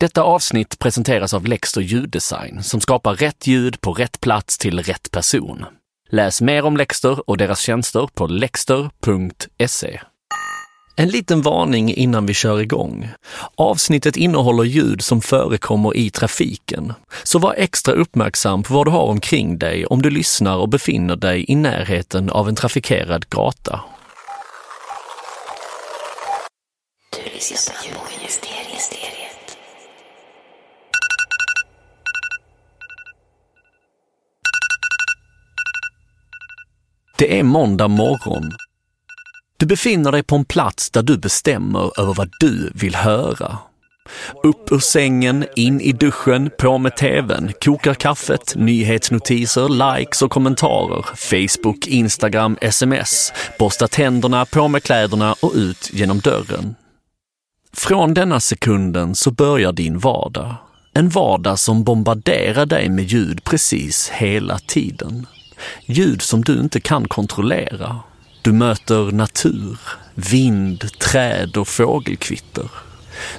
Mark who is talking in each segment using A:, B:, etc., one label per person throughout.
A: Detta avsnitt presenteras av Lexter ljuddesign som skapar rätt ljud på rätt plats till rätt person. Läs mer om Lexter och deras tjänster på lexter.se. En liten varning innan vi kör igång. Avsnittet innehåller ljud som förekommer i trafiken, så var extra uppmärksam på vad du har omkring dig om du lyssnar och befinner dig i närheten av en trafikerad gata.
B: Du lyssnar på
A: Det är måndag morgon. Du befinner dig på en plats där du bestämmer över vad du vill höra. Upp ur sängen, in i duschen, på med tvn, kokar kaffet, nyhetsnotiser, likes och kommentarer, Facebook, Instagram, sms, borsta tänderna, på med kläderna och ut genom dörren. Från denna sekunden så börjar din vardag. En vardag som bombarderar dig med ljud precis hela tiden. Ljud som du inte kan kontrollera. Du möter natur, vind, träd och fågelkvitter.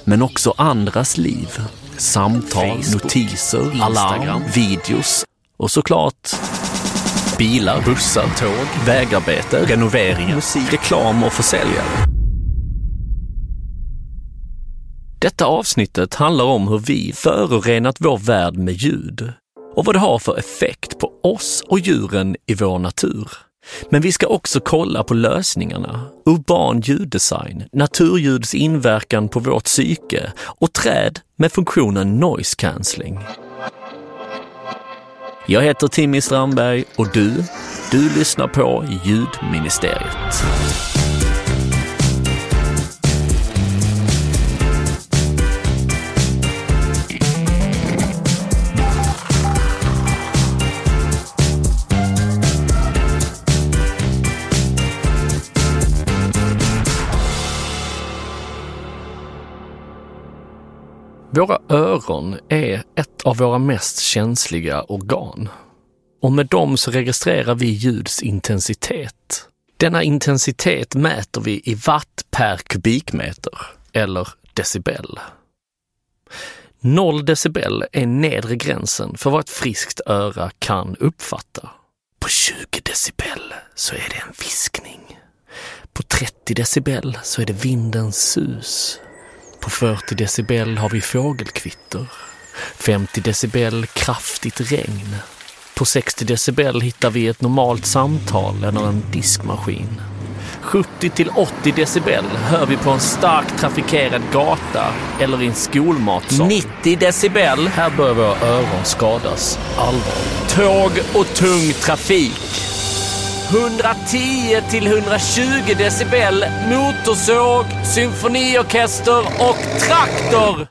A: Men också andras liv. Samtal,
C: Facebook,
A: notiser,
C: Instagram.
A: alarm, videos och såklart bilar, bussar, tåg, vägarbete, renoveringar, musik, reklam och försäljare. Detta avsnittet handlar om hur vi förorenat vår värld med ljud och vad det har för effekt på oss och djuren i vår natur. Men vi ska också kolla på lösningarna, urban ljuddesign, naturljuds inverkan på vårt psyke och träd med funktionen noise cancelling. Jag heter Timmy Strandberg och du, du lyssnar på Ljudministeriet. Våra öron är ett av våra mest känsliga organ. Och med dem så registrerar vi ljuds intensitet. Denna intensitet mäter vi i watt per kubikmeter, eller decibel. 0 decibel är nedre gränsen för vad ett friskt öra kan uppfatta. På 20 decibel så är det en viskning. På 30 decibel så är det vindens sus. På 40 decibel har vi fågelkvitter. 50 decibel kraftigt regn. På 60 decibel hittar vi ett normalt samtal eller en diskmaskin. 70 till 80 decibel hör vi på en starkt trafikerad gata eller i en skolmatsal. 90 decibel, här börjar våra öron skadas allvarligt. Tåg och tung trafik. 110 till 120 decibel, motorsåg, symfoniorkester och traktor.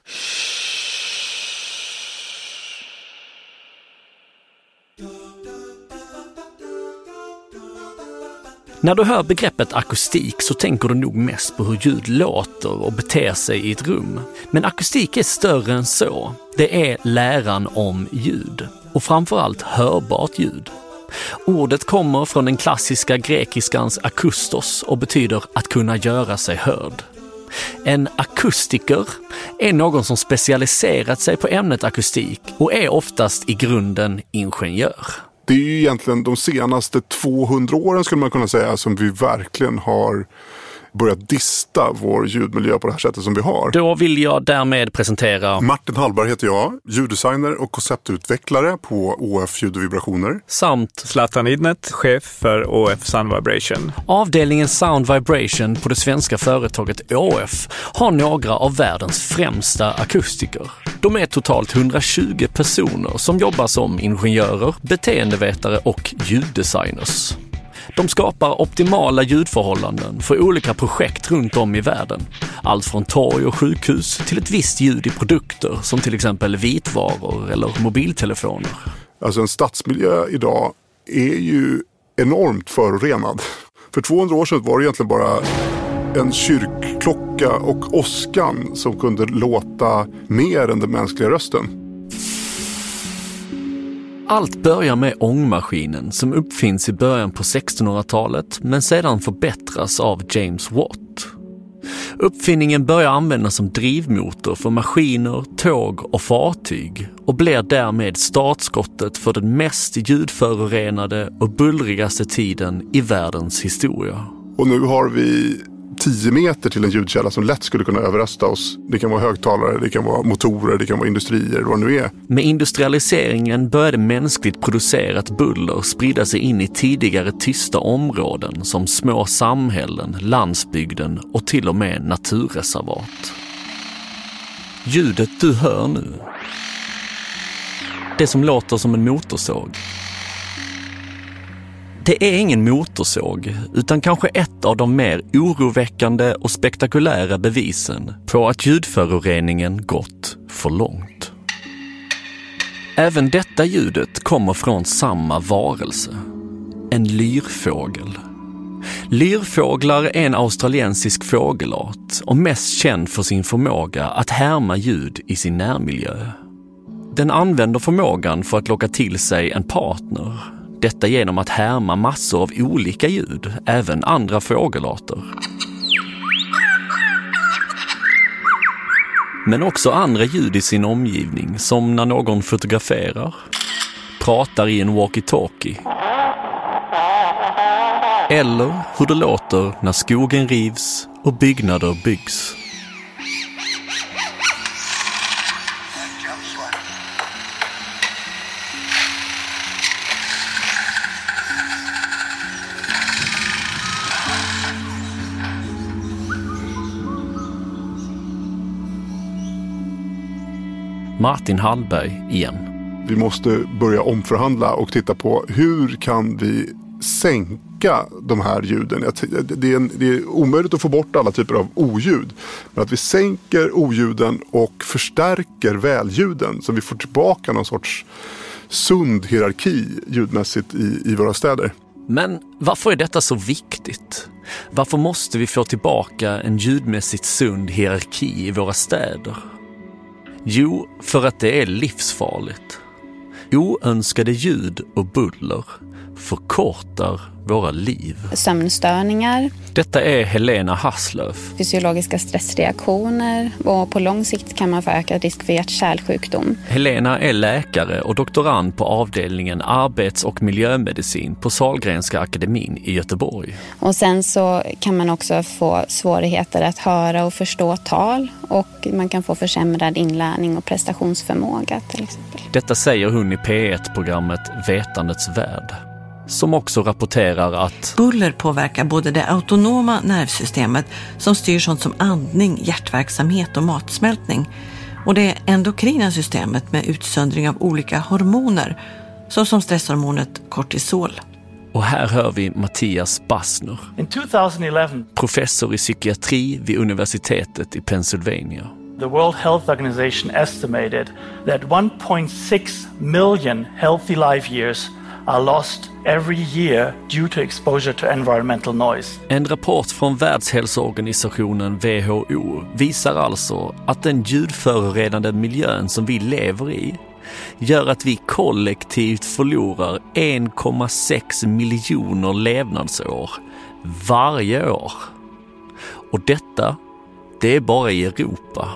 A: När du hör begreppet akustik så tänker du nog mest på hur ljud låter och beter sig i ett rum. Men akustik är större än så. Det är läran om ljud. Och framförallt hörbart ljud. Ordet kommer från den klassiska grekiskans akustos och betyder att kunna göra sig hörd. En akustiker är någon som specialiserat sig på ämnet akustik och är oftast i grunden ingenjör.
D: Det är ju egentligen de senaste 200 åren skulle man kunna säga som vi verkligen har börjat dista vår ljudmiljö på det här sättet som vi har.
A: Då vill jag därmed presentera
D: Martin Hallberg heter jag, ljuddesigner och konceptutvecklare på OF Ljud och Vibrationer.
A: samt
C: Zlatan Idnet, chef för ÅF Sun Vibration.
A: avdelningen Sound Vibration på det svenska företaget ÅF har några av världens främsta akustiker. De är totalt 120 personer som jobbar som ingenjörer, beteendevetare och ljuddesigners. De skapar optimala ljudförhållanden för olika projekt runt om i världen. Allt från torg och sjukhus till ett visst ljud i produkter som till exempel vitvaror eller mobiltelefoner.
D: Alltså en stadsmiljö idag är ju enormt förorenad. För 200 år sedan var det egentligen bara en kyrkklocka och åskan som kunde låta mer än den mänskliga rösten.
A: Allt börjar med ångmaskinen som uppfinns i början på 1600-talet men sedan förbättras av James Watt. Uppfinningen börjar användas som drivmotor för maskiner, tåg och fartyg och blir därmed startskottet för den mest ljudförorenade och bullrigaste tiden i världens historia.
D: Och nu har vi 10 meter till en ljudkälla som lätt skulle kunna överrösta oss. Det kan vara högtalare, det kan vara motorer, det kan vara industrier, vad det nu är.
A: Med industrialiseringen började mänskligt producerat buller sprida sig in i tidigare tysta områden som små samhällen, landsbygden och till och med naturreservat. Ljudet du hör nu, det som låter som en motorsåg, det är ingen motorsåg, utan kanske ett av de mer oroväckande och spektakulära bevisen på att ljudföroreningen gått för långt. Även detta ljudet kommer från samma varelse. En lyrfågel. Lyrfåglar är en australiensisk fågelart och mest känd för sin förmåga att härma ljud i sin närmiljö. Den använder förmågan för att locka till sig en partner detta genom att härma massor av olika ljud, även andra fågelarter. Men också andra ljud i sin omgivning, som när någon fotograferar, pratar i en walkie-talkie eller hur det låter när skogen rivs och byggnader byggs. Martin Hallberg igen.
D: Vi måste börja omförhandla och titta på hur kan vi sänka de här ljuden. Det är, det är omöjligt att få bort alla typer av oljud. Men att vi sänker oljuden och förstärker välljuden så vi får tillbaka någon sorts sund hierarki ljudmässigt i, i våra städer.
A: Men varför är detta så viktigt? Varför måste vi få tillbaka en ljudmässigt sund hierarki i våra städer? Jo, för att det är livsfarligt. Oönskade ljud och buller förkortar våra liv.
B: Sömnstörningar.
A: Detta är Helena Hasslöf.
B: Fysiologiska stressreaktioner och på lång sikt kan man få ökad risk för hjärt-kärlsjukdom.
A: Helena är läkare och doktorand på avdelningen arbets och miljömedicin på Salgrenska akademin i Göteborg.
B: Och sen så kan man också få svårigheter att höra och förstå tal och man kan få försämrad inlärning och prestationsförmåga till exempel.
A: Detta säger hon i P1-programmet Vetandets värld som också rapporterar att
E: buller påverkar både det autonoma nervsystemet som styr sånt som andning, hjärtverksamhet och matsmältning och det endokrina systemet med utsöndring av olika hormoner såsom stresshormonet kortisol.
A: Och här hör vi Mattias Bassner,
F: 2011,
A: professor i psykiatri vid universitetet i Pennsylvania.
F: The World Health Organization estimated that 1.6 million healthy life years are lost every year due to exposure to environmental noise.
A: En rapport från Världshälsoorganisationen WHO visar alltså att den ljudförorenande miljön som vi lever i gör att vi kollektivt förlorar 1,6 miljoner levnadsår varje år. Och detta, det är bara i Europa.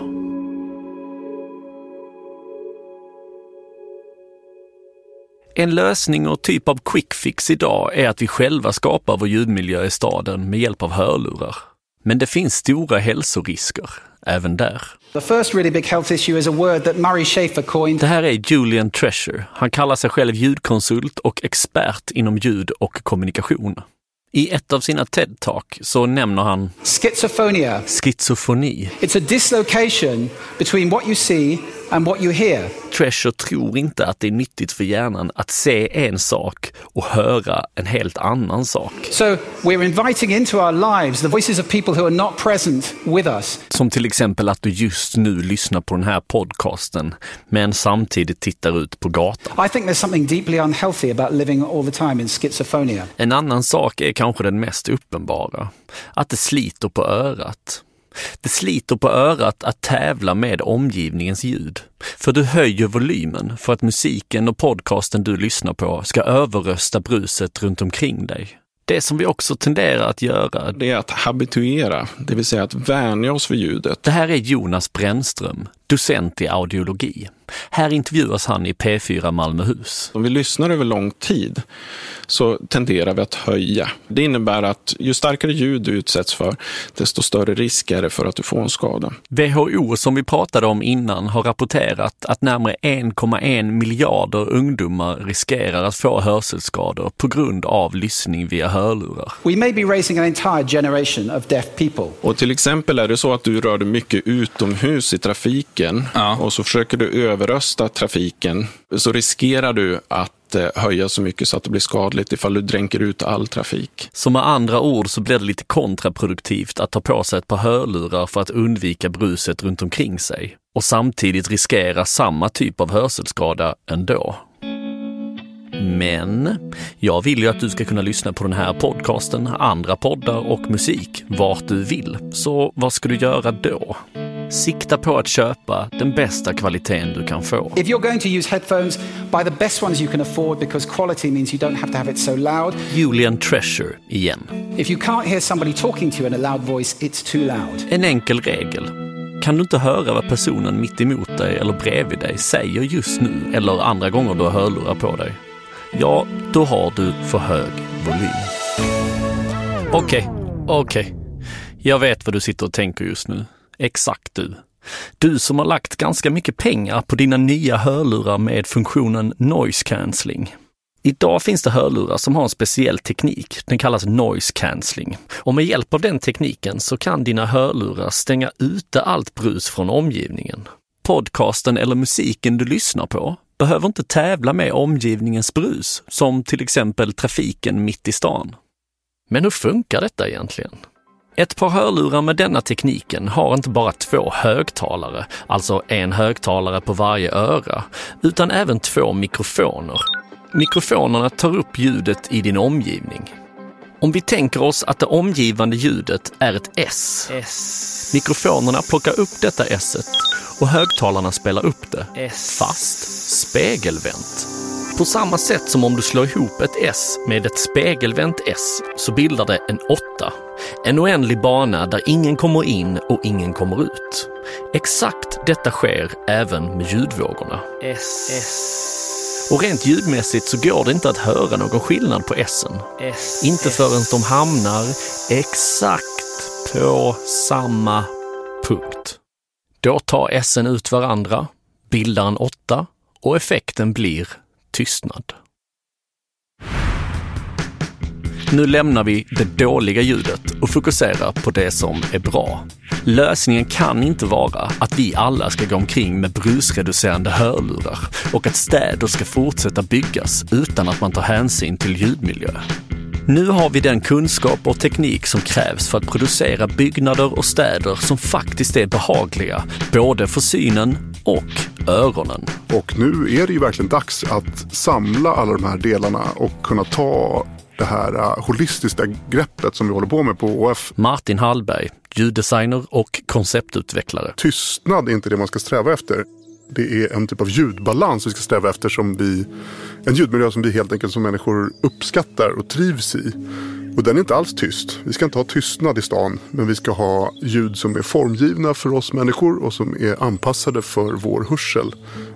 A: En lösning och typ av quick fix idag är att vi själva skapar vår ljudmiljö i staden med hjälp av hörlurar. Men det finns stora hälsorisker även där.
G: The first really big health issue is a word that Murray Schafer coined.
A: Det här är Julian Treasure. Han kallar sig själv ljudkonsult och expert inom ljud och kommunikation. I ett av sina TED-talk så nämner han
G: schizophrenia.
A: schizofreni.
G: It's a dislocation between what you see and what you hear.
A: Treasure tror inte att det är nyttigt för hjärnan att se en sak och höra en helt annan sak.
G: So we're inviting into our lives the voices of people who are not present with us.
A: Som till exempel att du just nu lyssnar på den här podcasten men samtidigt tittar ut på gatan.
G: I think there's something deeply unhealthy about living all the time in schizophrenia.
A: En annan sak är kanske den mest uppenbara. Att det sliter på örat. Det sliter på örat att tävla med omgivningens ljud. För du höjer volymen för att musiken och podcasten du lyssnar på ska överrösta bruset runt omkring dig. Det som vi också tenderar att göra,
H: det är att habituera, det vill säga att vänja oss vid ljudet.
A: Det här är Jonas Brännström, docent i audiologi. Här intervjuas han i P4 Malmöhus.
H: Om vi lyssnar över lång tid så tenderar vi att höja. Det innebär att ju starkare ljud du utsätts för, desto större risk är det för att du får en skada.
A: WHO, som vi pratade om innan, har rapporterat att närmare 1,1 miljarder ungdomar riskerar att få hörselskador på grund av lyssning via hörlurar.
G: We may be raising an entire generation of deaf people.
H: Och till exempel är det så att du rör dig mycket utomhus i trafiken
I: Ja.
H: och så försöker du överrösta trafiken så riskerar du att eh, höja så mycket så att det blir skadligt ifall du dränker ut all trafik.
A: Så med andra ord så blir det lite kontraproduktivt att ta på sig ett par hörlurar för att undvika bruset runt omkring sig och samtidigt riskera samma typ av hörselskada ändå. Men jag vill ju att du ska kunna lyssna på den här podcasten, andra poddar och musik vart du vill. Så vad ska du göra då? Sikta på att köpa den bästa kvaliteten du kan få.
G: If you're going to use headphones, buy the best ones you can afford because quality means you don't have to have it so loud.
A: Julian Treasure igen.
G: If you can't hear somebody talking to you in a loud voice, it's too loud.
A: En enkel regel. Kan du inte höra vad personen mitt emot dig eller bredvid dig säger just nu eller andra gånger du har hörlurar på dig? Ja, då har du för hög volym. Okej, okej. Jag vet vad du sitter och tänker just nu. Exakt du. Du som har lagt ganska mycket pengar på dina nya hörlurar med funktionen noise cancelling. Idag finns det hörlurar som har en speciell teknik. Den kallas noise cancelling. Och med hjälp av den tekniken så kan dina hörlurar stänga ute allt brus från omgivningen. Podcasten eller musiken du lyssnar på behöver inte tävla med omgivningens brus, som till exempel trafiken mitt i stan. Men hur funkar detta egentligen? Ett par hörlurar med denna tekniken har inte bara två högtalare, alltså en högtalare på varje öra, utan även två mikrofoner. Mikrofonerna tar upp ljudet i din omgivning. Om vi tänker oss att det omgivande ljudet är ett S. Mikrofonerna plockar upp detta S och högtalarna spelar upp det, fast spegelvänt. På samma sätt som om du slår ihop ett S med ett spegelvänt S så bildar det en åtta. En oändlig bana där ingen kommer in och ingen kommer ut. Exakt detta sker även med ljudvågorna. Och rent ljudmässigt så går det inte att höra någon skillnad på S'en. Inte förrän de hamnar exakt på samma punkt. Då tar S'en ut varandra, bildar en åtta och effekten blir tystnad. Nu lämnar vi det dåliga ljudet och fokuserar på det som är bra. Lösningen kan inte vara att vi alla ska gå omkring med brusreducerande hörlurar och att städer ska fortsätta byggas utan att man tar hänsyn till ljudmiljö. Nu har vi den kunskap och teknik som krävs för att producera byggnader och städer som faktiskt är behagliga, både för synen och öronen.
D: Och nu är det ju verkligen dags att samla alla de här delarna och kunna ta det här uh, holistiska greppet som vi håller på med på OF.
A: Martin Hallberg, ljuddesigner och konceptutvecklare.
D: Tystnad är inte det man ska sträva efter. Det är en typ av ljudbalans vi ska sträva efter som vi, en ljudmiljö som vi helt enkelt som människor uppskattar och trivs i. Och den är inte alls tyst. Vi ska inte ha tystnad i stan, men vi ska ha ljud som är formgivna för oss människor och som är anpassade för vår hörsel.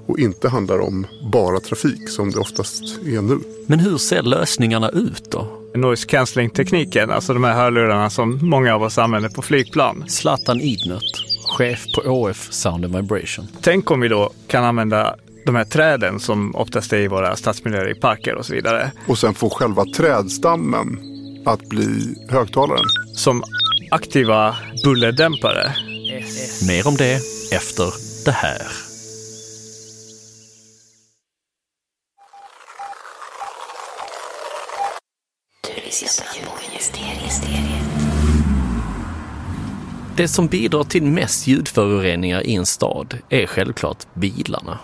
D: Och inte handlar om bara trafik som det oftast är nu.
A: Men hur ser lösningarna ut då?
C: Noise cancelling tekniken, alltså de här hörlurarna som många av oss använder på flygplan.
A: Zlatan Idnert, chef på ÅF Sound and Vibration.
C: Tänk om vi då kan använda de här träden som oftast är i våra stadsmiljöer, i parker och så vidare,
D: Och sen få själva trädstammen att bli högtalaren.
C: som aktiva bullerdämpare.
A: Mer om det efter det här. Det som bidrar till mest ljudföroreningar i en stad är självklart bilarna.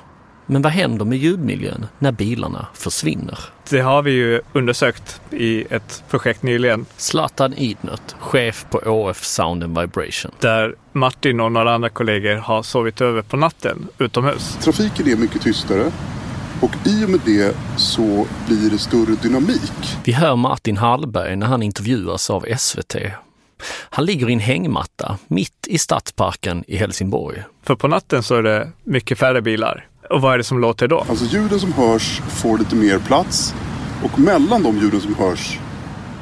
A: Men vad händer med ljudmiljön när bilarna försvinner?
C: Det har vi ju undersökt i ett projekt nyligen
A: Zlatan Idnert, chef på ÅF Sound and Vibration.
C: där Martin och några andra kollegor har sovit över på natten utomhus.
D: Trafiken är mycket tystare. Och i och med det så blir det större dynamik.
A: Vi hör Martin Hallberg när han intervjuas av SVT. Han ligger i en hängmatta mitt i Stadsparken i Helsingborg.
C: För på natten så är det mycket färre bilar. Och vad är det som låter då?
D: Alltså ljuden som hörs får lite mer plats. Och mellan de ljuden som hörs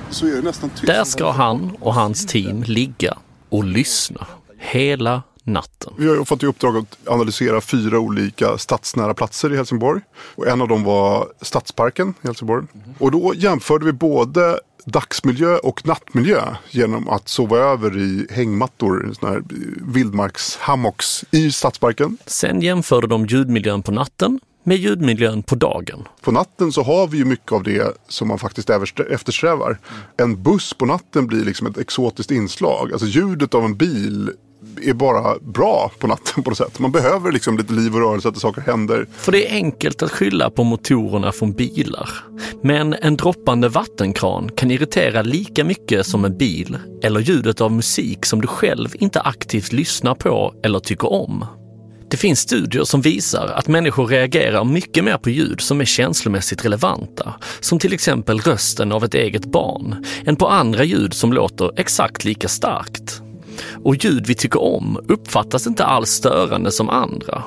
D: så är det nästan tyst.
A: Där ska han och hans team ligga och lyssna hela natten.
D: Vi har fått i uppdrag att analysera fyra olika stadsnära platser i Helsingborg. Och en av dem var Stadsparken i Helsingborg. Och då jämförde vi både dagsmiljö och nattmiljö genom att sova över i hängmattor, såna här vildmarkshammocks i Stadsparken.
A: Sen jämförde de ljudmiljön på natten med ljudmiljön på dagen.
D: På natten så har vi ju mycket av det som man faktiskt eftersträvar. En buss på natten blir liksom ett exotiskt inslag. Alltså ljudet av en bil är bara bra på natten på något sätt. Man behöver liksom lite liv och rörelse, att saker händer.
A: För det är enkelt att skylla på motorerna från bilar. Men en droppande vattenkran kan irritera lika mycket som en bil eller ljudet av musik som du själv inte aktivt lyssnar på eller tycker om. Det finns studier som visar att människor reagerar mycket mer på ljud som är känslomässigt relevanta, som till exempel rösten av ett eget barn, än på andra ljud som låter exakt lika starkt. Och ljud vi tycker om uppfattas inte alls störande som andra.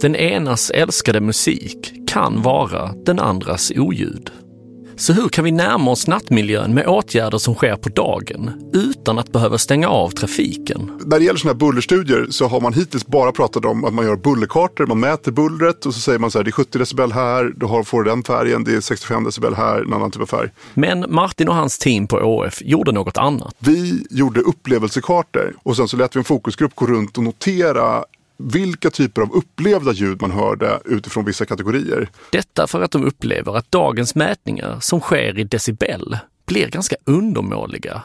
A: Den enas älskade musik kan vara den andras oljud. Så hur kan vi närma oss nattmiljön med åtgärder som sker på dagen utan att behöva stänga av trafiken?
D: När det gäller sådana här bullerstudier så har man hittills bara pratat om att man gör bullerkartor, man mäter bullret och så säger man så här, det är 70 decibel här, då får den färgen, det är 65 decibel här, en annan typ av färg.
A: Men Martin och hans team på ÅF gjorde något annat.
D: Vi gjorde upplevelsekartor och sen så lät vi en fokusgrupp gå runt och notera vilka typer av upplevda ljud man hörde utifrån vissa kategorier.
A: Detta för att de upplever att dagens mätningar som sker i decibel blir ganska undermåliga.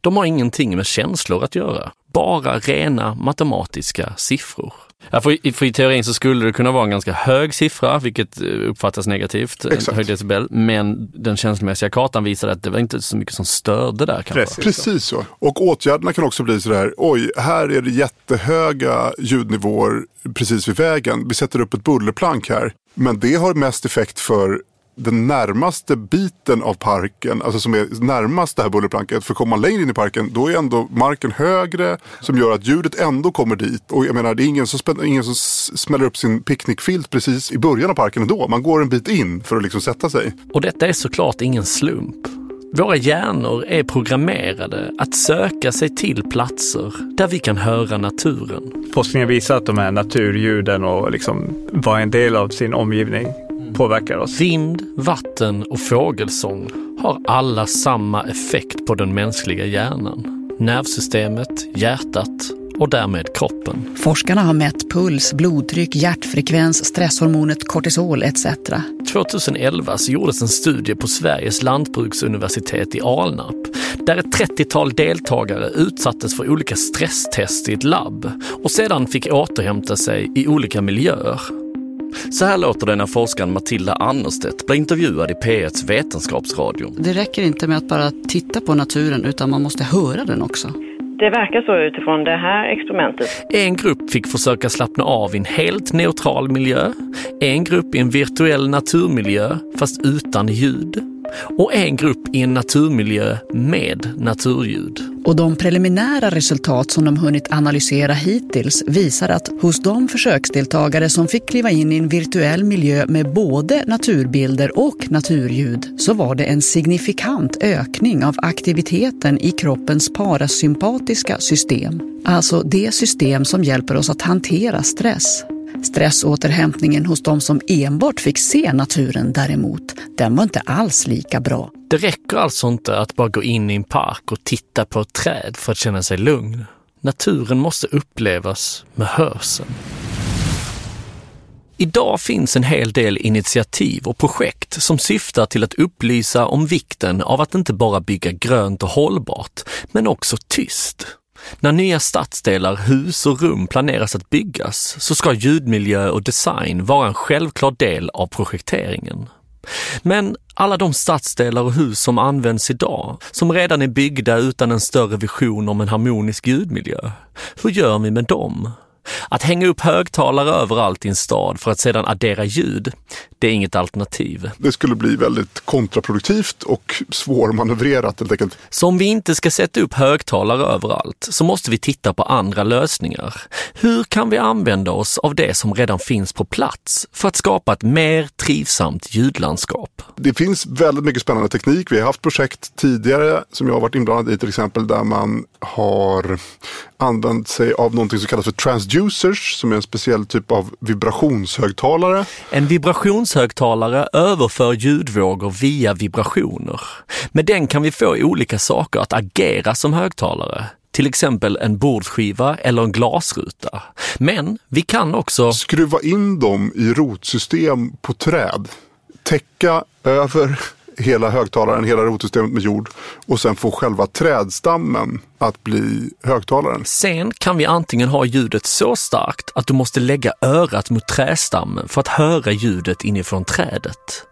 A: De har ingenting med känslor att göra, bara rena matematiska siffror. Ja, för, för I teorin så skulle det kunna vara en ganska hög siffra, vilket eh, uppfattas negativt,
D: Exakt.
A: en hög decibel. Men den känslomässiga kartan visade att det var inte så mycket som störde där. Kanske.
C: Precis.
D: Precis så. Och åtgärderna kan också bli sådär, oj, här är det jättehöga ljudnivåer precis vid vägen. Vi sätter upp ett bullerplank här. Men det har mest effekt för den närmaste biten av parken, alltså som är närmast det här bullerplanket. För kommer man längre in i parken, då är ändå marken högre som gör att ljudet ändå kommer dit. Och jag menar, det är ingen som, spä- ingen som smäller upp sin picknickfilt precis i början av parken ändå. Man går en bit in för att liksom sätta sig.
A: Och detta är såklart ingen slump. Våra hjärnor är programmerade att söka sig till platser där vi kan höra naturen.
C: Forskningen visar att de här naturljuden och liksom vara en del av sin omgivning påverkar oss.
A: Vind, vatten och fågelsång har alla samma effekt på den mänskliga hjärnan. Nervsystemet, hjärtat och därmed kroppen.
I: Forskarna har mätt puls, blodtryck, hjärtfrekvens, stresshormonet kortisol etc.
A: 2011 så gjordes en studie på Sveriges lantbruksuniversitet i Alnarp där ett 30-tal deltagare utsattes för olika stresstest i ett labb och sedan fick återhämta sig i olika miljöer. Så här låter det när forskaren Matilda Annerstedt blir intervjuad i P1s Vetenskapsradio.
I: Det räcker inte med att bara titta på naturen utan man måste höra den också.
J: Det verkar så utifrån det här experimentet.
A: En grupp fick försöka slappna av i en helt neutral miljö, en grupp i en virtuell naturmiljö fast utan ljud och en grupp i en naturmiljö med naturljud.
I: Och de preliminära resultat som de hunnit analysera hittills visar att hos de försöksdeltagare som fick kliva in i en virtuell miljö med både naturbilder och naturljud så var det en signifikant ökning av aktiviteten i kroppens parasympatiska system. Alltså det system som hjälper oss att hantera stress. Stressåterhämtningen hos de som enbart fick se naturen däremot, den var inte alls lika bra.
A: Det räcker alltså inte att bara gå in i en park och titta på ett träd för att känna sig lugn. Naturen måste upplevas med hörseln. Idag finns en hel del initiativ och projekt som syftar till att upplysa om vikten av att inte bara bygga grönt och hållbart, men också tyst. När nya stadsdelar, hus och rum planeras att byggas så ska ljudmiljö och design vara en självklar del av projekteringen. Men alla de stadsdelar och hus som används idag, som redan är byggda utan en större vision om en harmonisk ljudmiljö, hur gör vi med dem? Att hänga upp högtalare överallt i en stad för att sedan addera ljud, det är inget alternativ.
D: Det skulle bli väldigt kontraproduktivt och svårmanövrerat helt enkelt.
A: Så om vi inte ska sätta upp högtalare överallt så måste vi titta på andra lösningar. Hur kan vi använda oss av det som redan finns på plats för att skapa ett mer trivsamt ljudlandskap?
D: Det finns väldigt mycket spännande teknik. Vi har haft projekt tidigare som jag har varit inblandad i till exempel där man har använt sig av någonting som kallas för transducers som är en speciell typ av vibrationshögtalare.
A: En vibrationshögtalare överför ljudvågor via vibrationer. Med den kan vi få olika saker att agera som högtalare. Till exempel en bordskiva eller en glasruta. Men vi kan också
D: skruva in dem i rotsystem på träd. Täcka över hela högtalaren, hela rotsystemet med jord och sen få själva trädstammen att bli högtalaren.
A: Sen kan vi antingen ha ljudet så starkt att du måste lägga örat mot trädstammen för att höra ljudet inifrån trädet.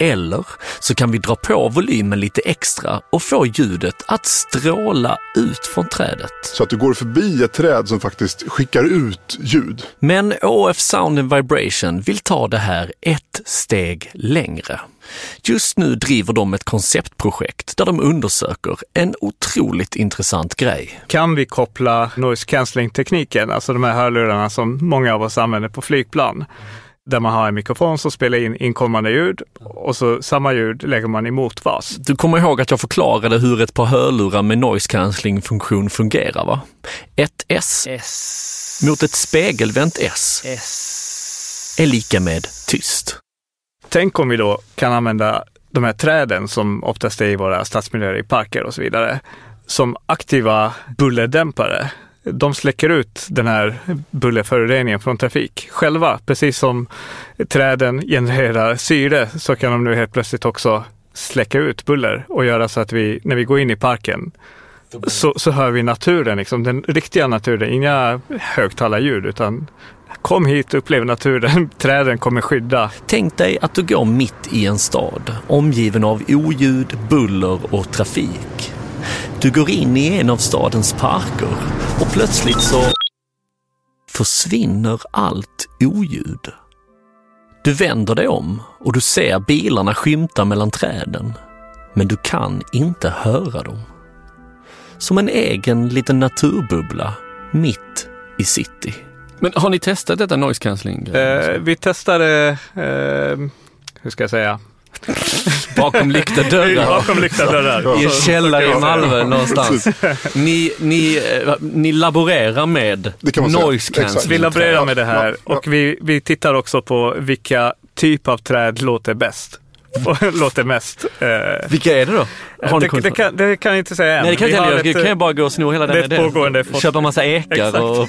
A: Eller så kan vi dra på volymen lite extra och få ljudet att stråla ut från trädet.
D: Så att du går förbi ett träd som faktiskt skickar ut ljud.
A: Men OF Sound and Vibration vill ta det här ett steg längre. Just nu driver de ett konceptprojekt där de undersöker en otroligt intressant grej.
C: Kan vi koppla noise cancelling-tekniken, alltså de här hörlurarna som många av oss använder på flygplan, där man har en mikrofon som spelar in inkommande ljud och så samma ljud lägger man i motfas.
A: Du kommer ihåg att jag förklarade hur ett par hörlurar med noise cancelling funktion fungerar va? Ett S, S. mot ett spegelvänt S, S. är lika med tyst.
C: Tänk om vi då kan använda de här träden som oftast är i våra stadsmiljöer, i parker och så vidare, som aktiva bullerdämpare. De släcker ut den här bullerföroreningen från trafik själva. Precis som träden genererar syre så kan de nu helt plötsligt också släcka ut buller och göra så att vi, när vi går in i parken, så, så hör vi naturen, liksom, den riktiga naturen, inga högtalarljud utan Kom hit, upplev naturen, träden kommer skydda.
A: Tänk dig att du går mitt i en stad, omgiven av oljud, buller och trafik. Du går in i en av stadens parker och plötsligt så försvinner allt oljud. Du vänder dig om och du ser bilarna skymta mellan träden. Men du kan inte höra dem. Som en egen liten naturbubbla mitt i city. Men har ni testat detta noise cancelling?
C: Eh, vi testade, eh, hur ska jag säga,
A: Bakom lyckta dörrar.
C: Bakom lyckta dörrar.
A: I en källare i Malmö någonstans. Ni, ni, eh, ni laborerar med noise cancelling.
C: Vi laborerar med det här och vi, vi tittar också på vilka typ av träd låter bäst. låter mest.
A: Eh, Vilka är det då?
C: Har det, det, kan, det kan jag inte säga än.
A: Nej, det kan jag inte heller. kan jag bara gå och sno hela den idén. Köpa en massa ekar och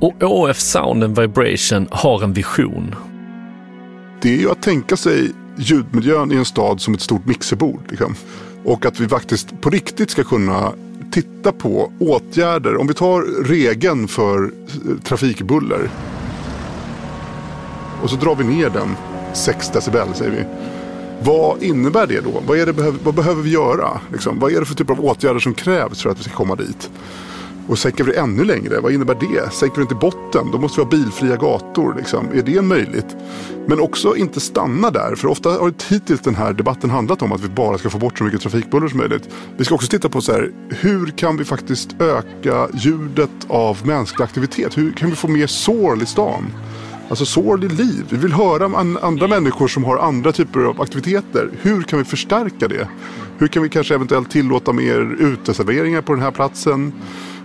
A: Och ÅF Sound and Vibration har en vision
D: det är ju att tänka sig ljudmiljön i en stad som ett stort mixerbord. Liksom. Och att vi faktiskt på riktigt ska kunna titta på åtgärder. Om vi tar regeln för trafikbuller. Och så drar vi ner den 6 decibel säger vi. Vad innebär det då? Vad, är det, vad behöver vi göra? Liksom? Vad är det för typ av åtgärder som krävs för att vi ska komma dit? Och sänker vi det ännu längre, vad innebär det? Sänker vi inte botten, då måste vi ha bilfria gator. Liksom. Är det möjligt? Men också inte stanna där, för ofta har det hittills den här debatten handlat om att vi bara ska få bort så mycket trafikbuller som möjligt. Vi ska också titta på så här, hur kan vi faktiskt öka ljudet av mänsklig aktivitet? Hur kan vi få mer sorl i stan? Alltså sorl i liv. Vi vill höra om andra människor som har andra typer av aktiviteter. Hur kan vi förstärka det? Hur kan vi kanske eventuellt tillåta mer uteserveringar på den här platsen?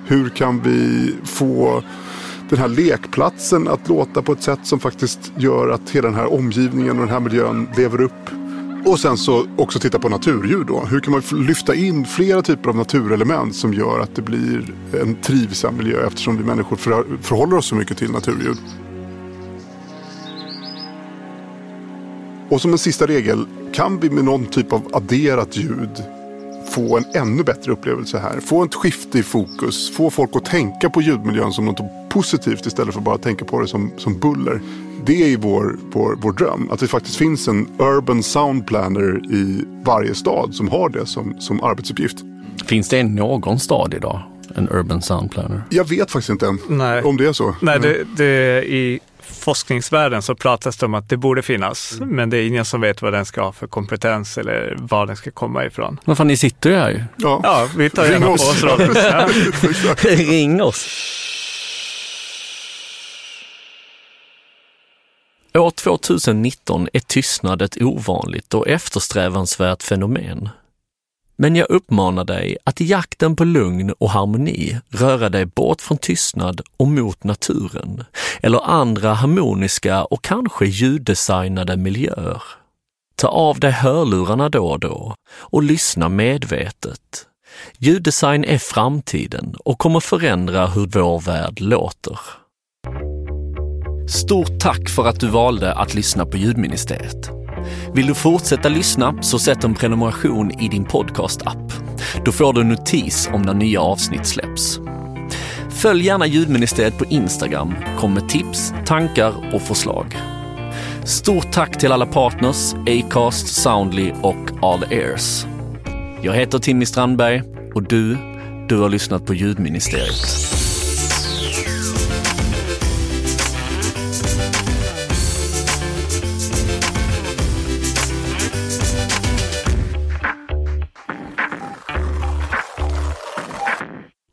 D: Hur kan vi få den här lekplatsen att låta på ett sätt som faktiskt gör att hela den här omgivningen och den här miljön lever upp. Och sen så också titta på naturljud då. Hur kan man lyfta in flera typer av naturelement som gör att det blir en trivsam miljö eftersom vi människor förhåller oss så mycket till naturljud. Och som en sista regel, kan vi med någon typ av adderat ljud få en ännu bättre upplevelse här. Få ett skifte i fokus. Få folk att tänka på ljudmiljön som något positivt istället för bara att tänka på det som, som buller. Det är vår, vår, vår dröm. Att det faktiskt finns en urban sound planner i varje stad som har det som, som arbetsuppgift.
A: Finns det någon stad idag En urban sound planner.
D: Jag vet faktiskt inte än
C: Nej.
D: om det är så.
C: Nej, det, det, i forskningsvärlden så pratas det om att det borde finnas,
D: Mm.
C: men det är ingen som vet vad den ska ha för kompetens eller var den ska komma ifrån.
A: Vad fan, ni sitter ju här ju.
D: Ja.
C: Ja, vi tar
D: Ring
C: gärna på
D: oss.
C: rollen.
A: Ring oss. År 2019 är tystnad ett ovanligt och eftersträvansvärt fenomen. Men jag uppmanar dig att i jakten på lugn och harmoni röra dig bort från tystnad och mot naturen eller andra harmoniska och kanske ljuddesignade miljöer. Ta av dig hörlurarna då och då och lyssna medvetet. Ljuddesign är framtiden och kommer förändra hur vår värld låter. Stort tack för att du valde att lyssna på Ljudministeriet. Vill du fortsätta lyssna så sätt en prenumeration i din podcast-app. Då får du en notis om när nya avsnitt släpps. Följ gärna Ljudministeriet på Instagram, kom med tips, tankar och förslag. Stort tack till alla partners, Acast, Soundly och All Ears. Jag heter Timmy Strandberg och du, du har lyssnat på Ljudministeriet.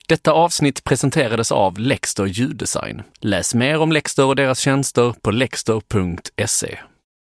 A: Detta avsnitt presenterades av Lexter ljuddesign. Läs mer om Lexter och deras tjänster på lexter.se.